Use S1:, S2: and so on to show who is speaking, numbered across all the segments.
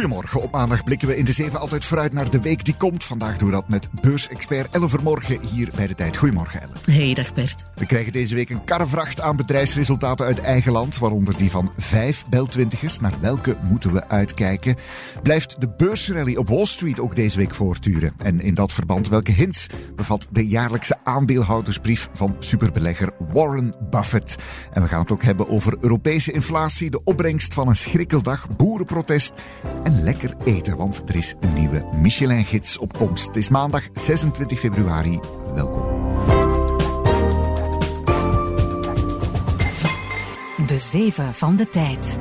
S1: Goedemorgen. Op maandag blikken we in de zeven altijd vooruit naar de week die komt. Vandaag doen we dat met beursexpert Elle Vermorgen hier bij de tijd. Goedemorgen Elle.
S2: Hey, dag Bert.
S1: We krijgen deze week een karrevracht aan bedrijfsresultaten uit eigen land, waaronder die van vijf beltwintigers. Naar welke moeten we uitkijken? Blijft de beursrally op Wall Street ook deze week voortduren? En in dat verband, welke hints bevat de jaarlijkse aandeelhoudersbrief van superbelegger Warren Buffett? En we gaan het ook hebben over Europese inflatie, de opbrengst van een schrikkeldag, boerenprotest en lekker eten, want er is een nieuwe Michelin-gids op komst. Het is maandag 26 februari. Welkom.
S3: De zeven van de tijd.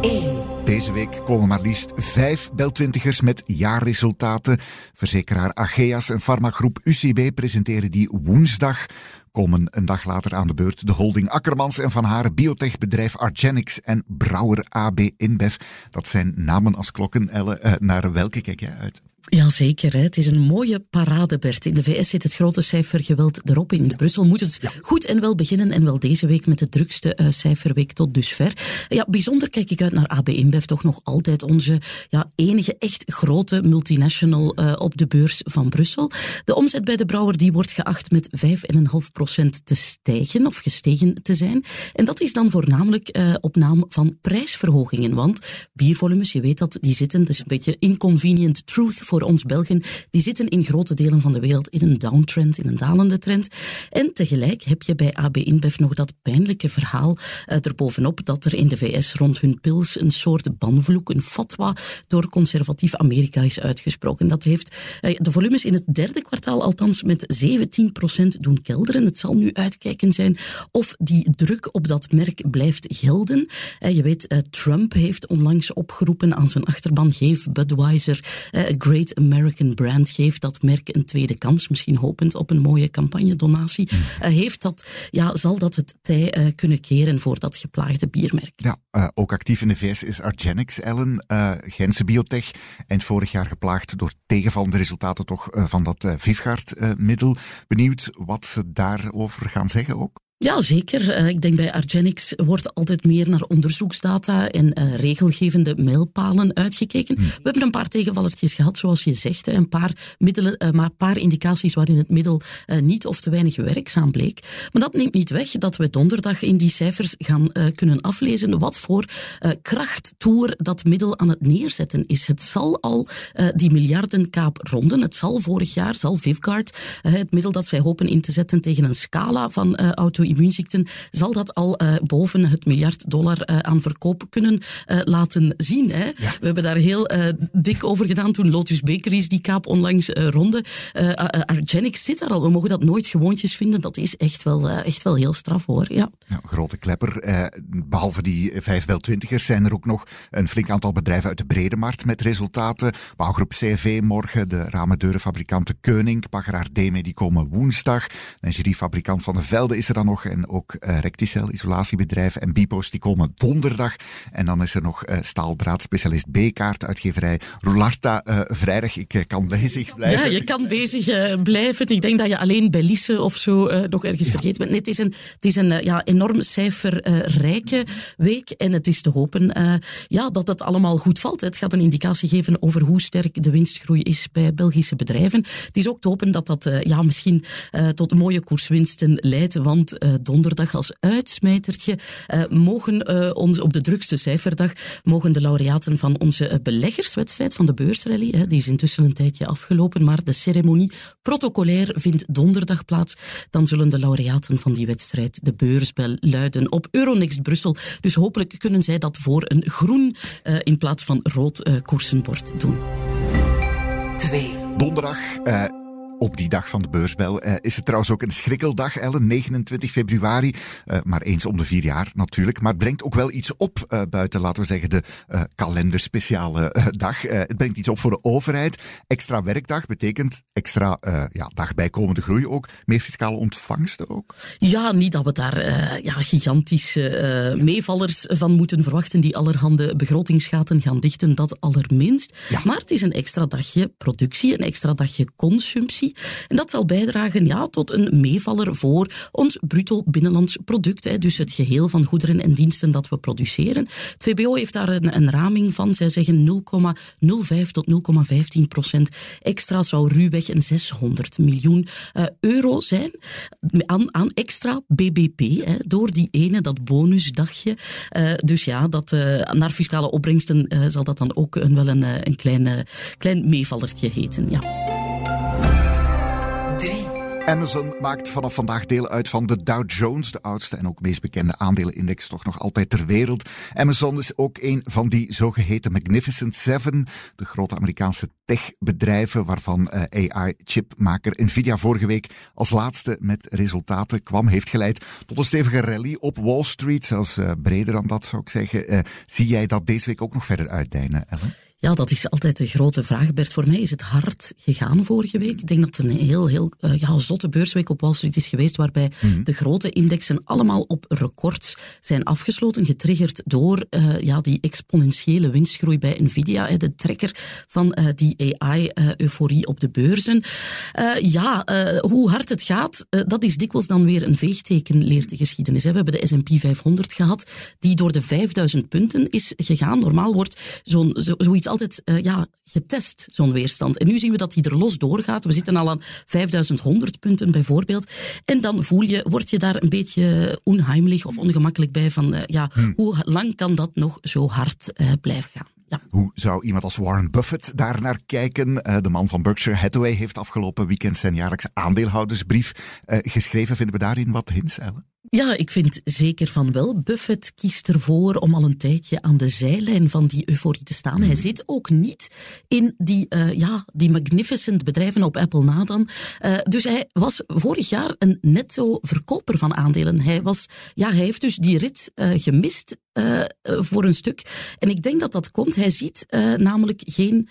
S3: 1.
S1: Deze week komen maar liefst vijf beltwintigers met jaarresultaten. Verzekeraar Ageas en farmagroep UCB presenteren die woensdag komen een dag later aan de beurt de holding Akkermans en van haar biotechbedrijf Argenix en Brouwer AB InBev. Dat zijn namen als klokken. Eh, naar welke kijk jij uit?
S2: Jazeker, het is een mooie parade, Bert. In de VS zit het grote cijfergeweld erop. In Brussel moet het goed en wel beginnen. En wel deze week met de drukste uh, cijferweek tot dusver. Ja, bijzonder kijk ik uit naar AB InBev. Toch nog altijd onze ja, enige echt grote multinational uh, op de beurs van Brussel. De omzet bij de brouwer die wordt geacht met 5,5% te stijgen of gestegen te zijn. En dat is dan voornamelijk uh, op naam van prijsverhogingen. Want biervolumes, je weet dat, die zitten, het is een beetje inconvenient truth voor ons Belgen, die zitten in grote delen van de wereld in een downtrend, in een dalende trend. En tegelijk heb je bij AB InBev nog dat pijnlijke verhaal uh, erbovenop dat er in de VS rond hun pils een soort banvloek, een fatwa, door conservatief Amerika is uitgesproken. Dat heeft uh, de volumes in het derde kwartaal althans met 17% doen kelderen. Het zal nu uitkijken zijn of die druk op dat merk blijft gelden. Uh, je weet, Trump heeft onlangs opgeroepen aan zijn achterban, geef Budweiser Great American brand geeft dat merk een tweede kans, misschien hopend op een mooie campagnedonatie. Mm. Uh, heeft dat, ja, zal dat het tij uh, kunnen keren voor dat geplaagde biermerk?
S1: Ja, uh, ook actief in de VS is Argenix, Ellen, Gentse biotech. Eind vorig jaar geplaagd door tegenvallende resultaten toch van dat Vivgaard-middel. Benieuwd wat ze daarover gaan zeggen ook?
S2: Ja, zeker. Uh, ik denk bij Argenix wordt altijd meer naar onderzoeksdata en uh, regelgevende mijlpalen uitgekeken. Mm. We hebben een paar tegenvallertjes gehad, zoals je zegt. Een paar, middelen, uh, maar een paar indicaties waarin het middel niet of te weinig werkzaam bleek. Maar dat neemt niet weg dat we donderdag in die cijfers gaan kunnen aflezen wat voor krachttoer dat middel aan het neerzetten is. Het zal al die miljardenkaap ronden. Het zal vorig jaar, zal Vivguard, het middel dat zij hopen in te zetten tegen een scala van auto immuunziekten, zal dat al uh, boven het miljard dollar uh, aan verkoop kunnen uh, laten zien. Hè? Ja. We hebben daar heel dik over gedaan toen Lotus Bakeries die kaap onlangs ronde. Argenix zit daar al. We mogen dat nooit gewoontjes vinden. Dat is echt wel, echt wel heel straf hoor. Ja.
S1: ja grote klepper. behalve die vijf wel twintigers zijn er ook nog een flink aantal bedrijven uit de brede markt met resultaten. Bouwgroep CV morgen, de ramendeurenfabrikanten Keuning, Pageraar Deme die komen woensdag. Lingeriefabrikant Van de Velde is er dan nog en ook uh, Recticel, isolatiebedrijf en Bipos, die komen donderdag. En dan is er nog uh, staaldraadspecialist B-kaart, uitgeverij Roularta uh, vrijdag. Ik kan bezig blijven.
S2: Ja, je kan bezig blijven. Ik denk dat je alleen bij Lisse of zo nog ergens ja. vergeet bent. Nee, het is een, het is een ja, enorm cijferrijke week en het is te hopen ja, dat het allemaal goed valt. Het gaat een indicatie geven over hoe sterk de winstgroei is bij Belgische bedrijven. Het is ook te hopen dat dat ja, misschien tot mooie koerswinsten leidt, want donderdag als uitsmijtertje uh, mogen uh, ons op de drukste cijferdag mogen de laureaten van onze beleggerswedstrijd van de beursrally, hè, die is intussen een tijdje afgelopen, maar de ceremonie protocolair vindt donderdag plaats. Dan zullen de laureaten van die wedstrijd de beursbel luiden op Euronext Brussel. Dus hopelijk kunnen zij dat voor een groen in plaats van rood koersenbord doen.
S1: Twee. Donderdag op die dag van de beursbel. Uh, is het trouwens ook een schrikkeldag, Ellen, 29 februari. Uh, maar eens om de vier jaar natuurlijk. Maar het brengt ook wel iets op uh, buiten, laten we zeggen, de kalenderspeciale dag. het brengt iets op voor de overheid. Extra werkdag betekent extra ja, dag bijkomende groei ook. Meer fiscale ontvangsten ook.
S2: Ja, niet dat we daar ja, gigantische meevallers van moeten verwachten die allerhande begrotingsgaten gaan dichten, dat allerminst. Ja. Maar het is een extra dagje productie, een extra dagje consumptie. En dat zal bijdragen ja, tot een meevaller voor ons bruto binnenlands product. Hè. Dus het geheel van goederen en diensten dat we produceren. Het VBO heeft daar een, een raming van. Zij zeggen 0,05 tot 0,15 procent extra zou ruwweg een 600 miljoen uh, euro zijn aan, extra BBP. Hè, door die ene, dat bonusdagje. Uh, dus ja, dat, uh, naar fiscale opbrengsten zal dat dan ook een, wel een, een klein, klein meevallertje heten. Ja.
S1: Amazon maakt vanaf vandaag deel uit van de Dow Jones, de oudste en ook meest bekende aandelenindex toch nog altijd ter wereld. Amazon is ook een van die zogeheten Magnificent Seven, de grote Amerikaanse techbedrijven waarvan eh, AI-chipmaker Nvidia vorige week als laatste met resultaten kwam, heeft geleid tot een stevige rally op Wall Street, zelfs uh, breder dan dat zou ik zeggen. Uh, zie jij dat deze week ook nog verder uitdijnen, Ellen?
S2: Ja, dat is altijd de grote vraag, Bert. Voor mij is het hard gegaan vorige week. Ik denk dat het een heel, heel ja, zotte beursweek op Wall Street is geweest, waarbij mhm. de grote indexen allemaal op records zijn afgesloten, getriggerd door uh, ja, die exponentiële winstgroei bij Nvidia, de trekker van uh, die AI-euforie op de beurzen. ja, hoe hard het gaat, dat is dikwijls dan weer een veegteken, leert de geschiedenis. We hebben de S&P 500 gehad, die door de 5000 punten is gegaan. Normaal wordt zo'n zo, zoiets altijd ja, getest, zo'n weerstand. En nu zien we dat die er los doorgaat. We zitten al aan 5100 punten bijvoorbeeld. En dan voel je, word je daar een beetje onheimelijk of ongemakkelijk bij van, uh, ja, hmm. hoe lang kan dat nog zo hard uh, blijven gaan? Ja.
S1: Hoe zou iemand als Warren Buffett daar naar kijken? de man van Berkshire Hathaway heeft afgelopen weekend zijn jaarlijkse aandeelhoudersbrief geschreven. Vinden we daarin wat hints, Ellen?
S2: Ja, ik vind zeker van wel. Buffett kiest ervoor om al een tijdje aan de zijlijn van die euforie te staan. Hij mhm. zit ook niet in die, uh, ja, die magnificent bedrijven op Apple na dan. Uh, dus hij was vorig jaar een netto verkoper van aandelen. Hij, was, ja, hij heeft dus die rit uh, gemist voor een stuk. En ik denk dat dat komt. Hij ziet namelijk geen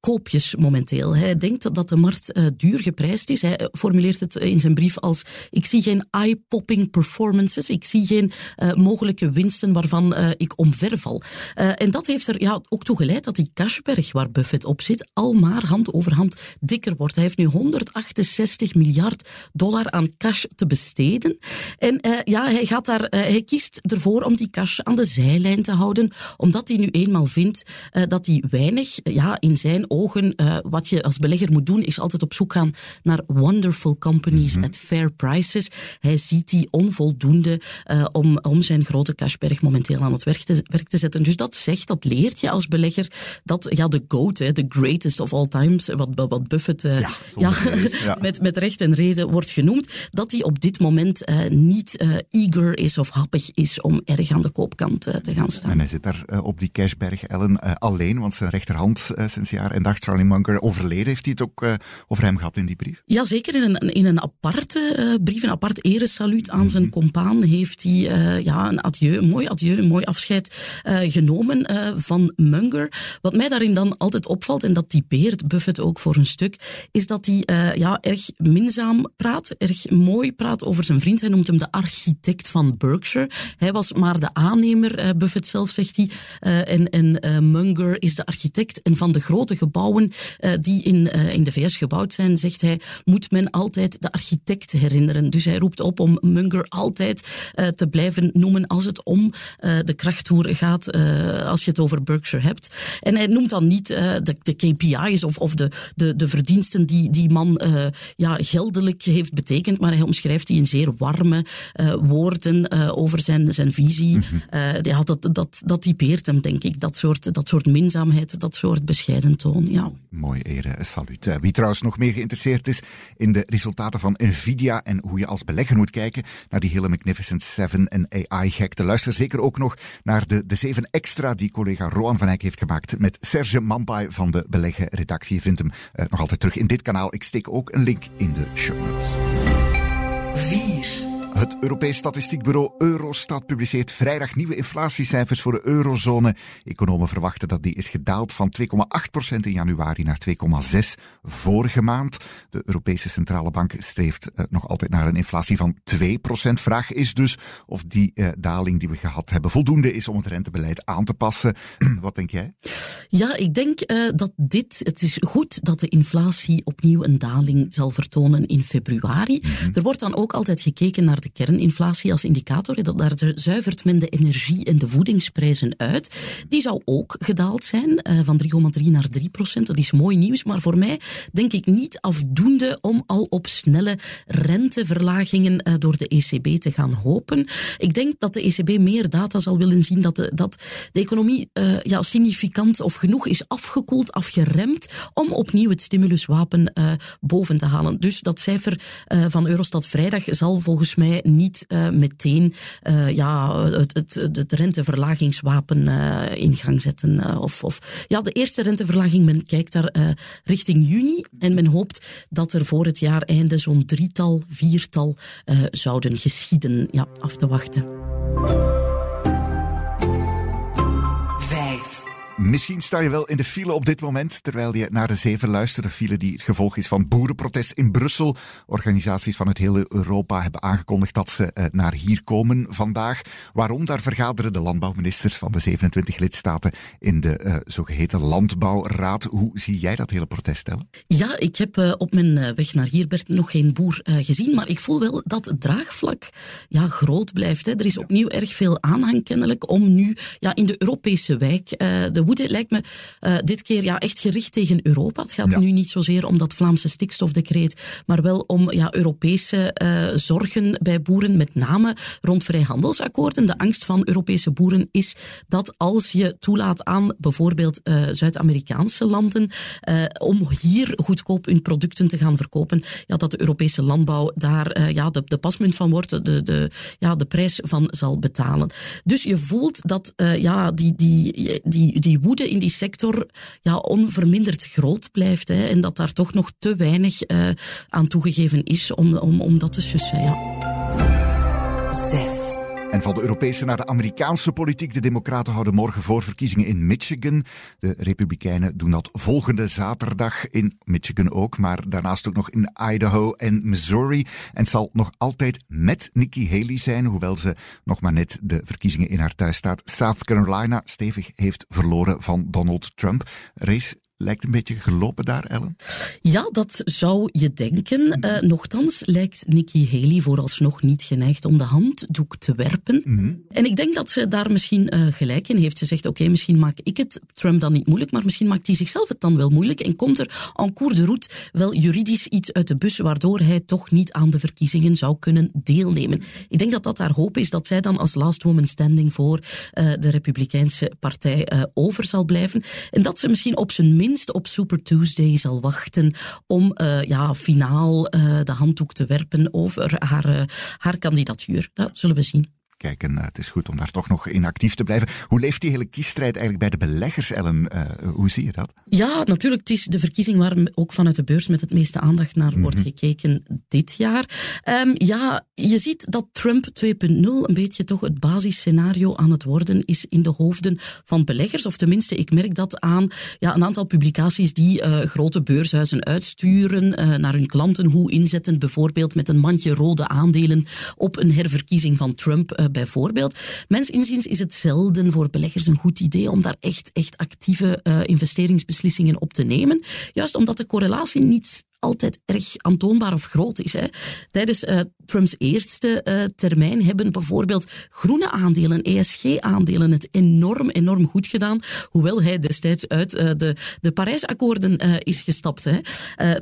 S2: koopjes momenteel. Hij denkt dat de markt uh, duur geprijsd is. Hij formuleert het in zijn brief als: Ik zie geen eye-popping performances. Ik zie geen uh, mogelijke winsten waarvan uh, ik omverval. en dat heeft er ja, ook toe geleid dat die cashberg waar Buffett op zit, al maar hand over hand dikker wordt. Hij heeft nu 168 miljard dollar aan cash te besteden. En ja, hij, gaat daar, hij kiest ervoor om die cash aan de zijlijn te houden, omdat hij nu eenmaal vindt dat hij weinig ja, in zijn ogen, uh, wat je als belegger moet doen, is altijd op zoek gaan naar wonderful companies mm at fair prices. Hij ziet die onvoldoende uh, om, om zijn grote cashberg momenteel aan het werk te, werk te zetten. Dus dat zegt, dat leert je als belegger, dat ja, de GOAT, de greatest of all times, wat, wat Buffett uh, ja, ja, ja. met, met recht en reden wordt genoemd, dat hij op dit moment niet eager is of happig is om erg aan de koopkant te gaan staan.
S1: En hij zit daar op die cashberg, Ellen, alleen, want zijn rechterhand sinds jaar en dag Charlie Munger overleden. Heeft hij het ook uh, over hem gehad in die brief?
S2: Jazeker, in een, in een aparte uh, brief, een apart eresaluut aan zijn mhm. compaan, heeft hij uh, ja, een adieu, een mooi adieu, een mooi afscheid genomen van Munger. Wat mij daarin dan altijd opvalt, en dat typeert Buffett ook voor een stuk, is dat hij ja, erg minzaam praat, erg mooi praat over zijn vriend. Hij noemt hem de architect van Berkshire. Hij was maar de aannemer, Buffett zelf zegt hij, en, en Munger is de architect. En van de grote gebouwen uh, die in, uh, in de VS gebouwd zijn, zegt hij, moet men altijd de architect herinneren. Dus hij roept op om Munger altijd uh, te blijven noemen als het om de krachttoer gaat, als je het over Berkshire hebt. En hij noemt dan niet de, de, KPI's of, of de, de, de verdiensten die die man ja, geldelijk heeft betekend, maar hij omschrijft die in zeer warme woorden over zijn, zijn visie. Mm -hmm. ja, dat, dat, dat typeert hem, denk ik. Dat soort, dat soort minzaamheid, dat soort bescheiden toon. Ja.
S1: Mooi ere, salut. Eh, wie trouwens nog meer geïnteresseerd is in de resultaten van Nvidia en hoe je als belegger moet kijken naar die hele Magnificent Seven en AI-gekte. Luister zeker ook nog naar de, de 7 extra die collega Roan van Eyck heeft gemaakt met Serge Mampai van de Beleggen-redactie. Je vindt hem uh, nog altijd terug in dit kanaal. Ik steek ook een link in de show notes.
S3: 4.
S1: Het Europees Statistiekbureau Eurostat publiceert vrijdag nieuwe inflatiecijfers voor de eurozone. Economen verwachten dat die is gedaald van 2,8% in januari naar 2,6% vorige maand. De Europese Centrale Bank streeft uh, nog altijd naar een inflatie van 2%. Vraag is dus of die uh, daling die we gehad hebben voldoende is om het rentebeleid aan te passen. Wat denk jij?
S2: Ja, ik denk uh, dat dit. Het is goed dat de inflatie opnieuw een daling zal vertonen in februari. Mm -hmm. Er wordt dan ook altijd gekeken naar de kerninflatie als indicator. Dat daar zuivert men de energie- en de voedingsprijzen uit. Die zou ook gedaald zijn, uh, van 3,3 naar 3 procent. Dat is mooi nieuws, maar voor mij denk ik niet afdoende om al op snelle renteverlagingen uh, door de ECB te gaan hopen. Ik denk dat de ECB meer data zal willen zien dat de, dat de economie uh, ja, significant of genoeg is afgekoeld, afgeremd, om opnieuw het stimuluswapen boven te halen. Dus dat cijfer van Eurostat vrijdag zal volgens mij niet uh, meteen uh, ja, het, het, het renteverlagingswapen uh, in gang zetten. of, of, ja, de eerste renteverlaging, men kijkt daar richting juni en men hoopt dat er voor het jaar einde zo'n drietal, viertal zouden geschieden. Ja, af te wachten.
S1: Misschien sta je wel in de file op dit moment, terwijl je naar de zeven luistert. De file die het gevolg is van boerenprotest in Brussel. Organisaties van het hele Europa hebben aangekondigd dat ze uh, naar hier komen vandaag. Waarom? Daar vergaderen de landbouwministers van de 27 lidstaten in de uh, zogeheten Landbouwraad. Hoe zie jij dat hele protest stellen?
S2: Ja, ik heb uh, op mijn weg naar hier, Bert, nog geen boer gezien. Maar ik voel wel dat het draagvlak ja, groot blijft. Hè. Er is opnieuw erg veel aanhang kennelijk om nu ja, in de Europese wijk de woede lijkt me uh, dit keer ja, echt gericht tegen Europa. Het gaat ja. nu niet zozeer om dat Vlaamse stikstofdecreet, maar wel om ja, Europese uh, zorgen bij boeren, met name rond vrijhandelsakkoorden. De angst van Europese boeren is dat als je toelaat aan bijvoorbeeld uh, Zuid-Amerikaanse landen om hier goedkoop hun producten te gaan verkopen, ja, dat de Europese landbouw daar ja, de, de pasmunt van wordt, de, de, ja, de prijs van zal betalen. Dus je voelt dat ja, die, die, die, die woede in die sector ja, onverminderd groot blijft. Hè, en dat daar toch nog te weinig uh, aan toegegeven is om, om, om dat te sussen. Ja.
S1: Zes. En van de Europese naar de Amerikaanse politiek. De Democraten houden morgen voorverkiezingen in Michigan. De Republikeinen doen dat volgende zaterdag in Michigan ook, maar daarnaast ook nog in Idaho en Missouri. En zal nog altijd met Nikki Haley zijn, hoewel ze nog maar net de verkiezingen in haar thuisstaat South Carolina stevig heeft verloren van Donald Trump. Race lijkt een beetje gelopen daar, Ellen?
S2: Ja, dat zou je denken. Uh, nochtans lijkt Nikki Haley vooralsnog niet geneigd om de handdoek te werpen. Mm -hmm. En ik denk dat ze daar misschien uh, gelijk in heeft. Ze zegt, oké, okay, misschien maak ik het Trump dan niet moeilijk, maar misschien maakt hij zichzelf het dan wel moeilijk en komt er en cours de route wel juridisch iets uit de bus waardoor hij toch niet aan de verkiezingen zou kunnen deelnemen. Ik denk dat dat haar hoop is, dat zij dan als last woman standing voor uh, de Republikeinse partij over zal blijven. En dat ze misschien op zijn minst op Super Tuesday zal wachten om uh, ja, finaal uh, de handdoek te werpen over haar, uh, haar kandidatuur. Dat zullen we zien
S1: kijk, en uh, het is goed om daar toch nog in actief te blijven. Hoe leeft die hele kiesstrijd eigenlijk bij de beleggers, Ellen? Uh, hoe zie je dat?
S2: Ja, natuurlijk. Het is de verkiezing waar ook vanuit de beurs met het meeste aandacht naar mm -hmm. wordt gekeken dit jaar. Um, ja, je ziet dat Trump 2.0 een beetje toch het basisscenario aan het worden is in de hoofden van beleggers. Of tenminste, ik merk dat aan ja, een aantal publicaties die uh, grote beurshuizen uitsturen naar hun klanten. Hoe inzetten bijvoorbeeld met een mandje rode aandelen op een herverkiezing van Trump bijvoorbeeld. Mens inziens is het zelden voor beleggers een goed idee om daar echt, echt actieve uh, investeringsbeslissingen op te nemen. Juist omdat de correlatie niet altijd erg aantoonbaar of groot is. Hè. Tijdens uh, Trumps eerste uh, termijn hebben bijvoorbeeld groene aandelen, ESG-aandelen, het enorm, enorm goed gedaan. Hoewel hij destijds uit uh, de, de Parijsakkoorden is gestapt. Hè.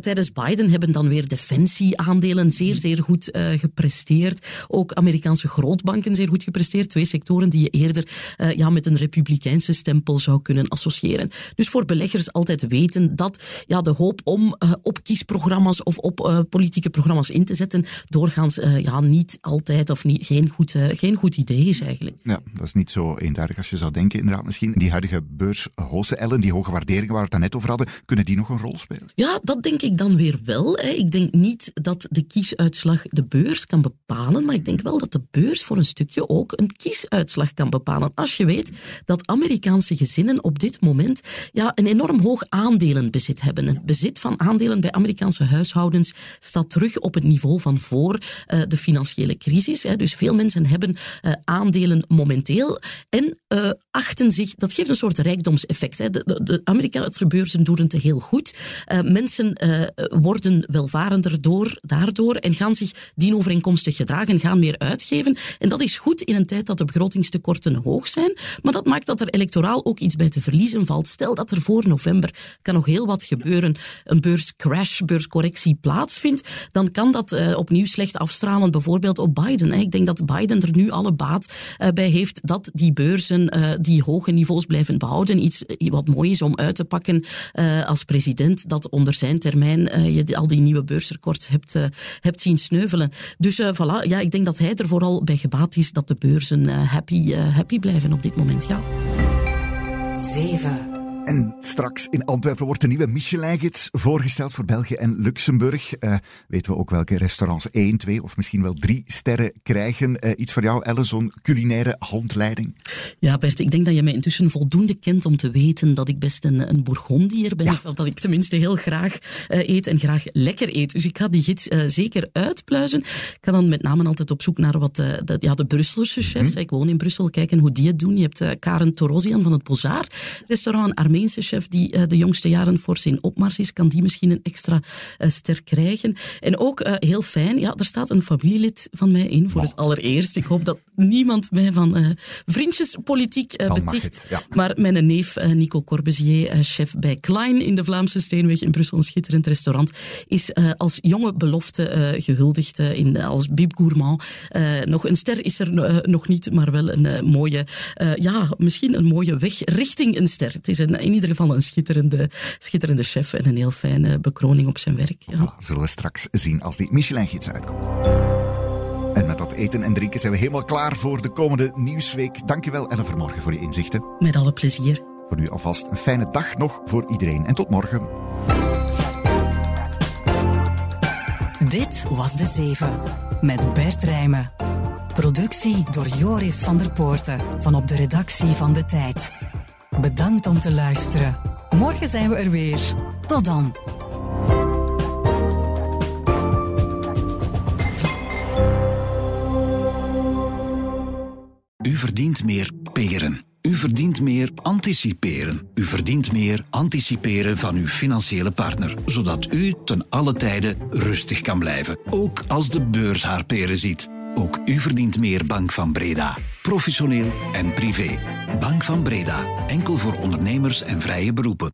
S2: tijdens Biden hebben dan weer defensieaandelen zeer, zeer goed gepresteerd. Ook Amerikaanse grootbanken zeer goed gepresteerd. Twee sectoren die je eerder ja, met een republikeinse stempel zou kunnen associëren. Dus voor beleggers altijd weten dat ja, de hoop om op kiesprogramma's of op politieke programma's in te zetten doorgaans uh, ja, niet altijd of niet, geen, goed, uh, geen goed idee is eigenlijk.
S1: Ja, dat is niet zo eenduidig als je zou denken. Inderdaad, misschien die huidige beurshosten, Ellen, die hoge waarderingen waar we het net over hadden, kunnen die nog een rol spelen?
S2: Ja, dat denk ik dan weer wel. Hè. Ik denk niet dat de kiesuitslag de beurs kan bepalen, maar ik denk wel dat de beurs voor een stukje ook een kiesuitslag kan bepalen. Als je weet dat Amerikaanse gezinnen op dit moment ja, een enorm hoog aandelenbezit hebben. Het bezit van aandelen bij Amerikaanse huishoudens staat terug op het niveau van voor uh, de financiële crisis. Hè. Dus veel mensen hebben uh, aandelen momenteel en zich, dat geeft een soort rijkdomseffect. Hè. De, de, de Amerikaanse beurzen doen het heel goed. mensen worden welvarender door, daardoor en gaan zich dienovereenkomstig gedragen, gaan meer uitgeven. En dat is goed in een tijd dat de begrotingstekorten hoog zijn, maar dat maakt dat er electoraal ook iets bij te verliezen valt. Stel dat er voor november kan nog heel wat gebeuren, een beurscrash, beurscorrectie plaatsvindt, dan kan dat opnieuw slecht afstralen, bijvoorbeeld op Biden. Ik denk dat Biden er nu alle baat eh, bij heeft dat die beurzen eh, die hoge niveaus blijven behouden. Iets wat mooi is om uit te pakken eh, als president, dat onder zijn termijn je al die nieuwe beursrecords hebt, hebt zien sneuvelen. Dus voilà, ja, ik denk dat hij er vooral bij gebaat is dat de beurzen happy, happy blijven op dit moment. Ja.
S1: 7. En straks in Antwerpen wordt de nieuwe Michelin-gids voorgesteld voor België en Luxemburg. Uh, weten we ook welke restaurants 1, 2 of misschien wel 3 sterren krijgen. Uh, iets voor jou, Elle, zo'n culinaire handleiding?
S2: Ja, Bert, ik denk dat je mij intussen voldoende kent om te weten dat ik best een, een Bourgondier ben. Of dat ik tenminste heel graag uh, eet en graag lekker eet. Dus ik ga die gids zeker uitpluizen. Ik ga dan met name altijd op zoek naar wat de, ja, de Brusselse chefs. Mm -hmm. Ik woon in Brussel, kijken hoe die het doen. Je hebt Karen Torosian van het Bozar restaurant Armee Chef die uh, de jongste jaren fors in opmars is, kan die misschien een extra uh, ster krijgen. En ook uh, heel fijn, ja, er staat een familielid van mij in voor het allereerst. Ik hoop dat niemand mij van vriendjespolitiek beticht. Ja. Maar mijn neef Nico Corbusier, chef bij Klein in de Vlaamse Steenweg in Brussel, een schitterend restaurant, is als jonge belofte gehuldigd in, als Bib Gourmand. nog een ster is er nog niet, maar wel een mooie, ja, misschien een mooie weg richting een ster. Het is een in ieder geval een schitterende, schitterende chef en een heel fijne bekroning op zijn werk. Ja.
S1: Voilà, zullen we straks zien als die Michelin-gids uitkomt. En met dat eten en drinken zijn we helemaal klaar voor de komende nieuwsweek. Dankjewel Ellen Vermorgen voor je inzichten.
S2: Met alle plezier.
S1: Voor nu alvast een fijne dag nog voor iedereen en tot morgen.
S3: Dit was De Zeven met Bert Rijmen. Productie door Joris van der Poorten van op de redactie van De Tijd. Bedankt om te luisteren. Morgen zijn we er weer. Tot dan.
S4: U verdient meer peren. U verdient meer anticiperen. U verdient meer anticiperen van uw financiële partner, zodat u ten alle tijde rustig kan blijven, ook als de beurs haar peren ziet. Ook u verdient meer Bank van Breda. Professioneel en privé. Bank van Breda. Enkel voor ondernemers en vrije beroepen.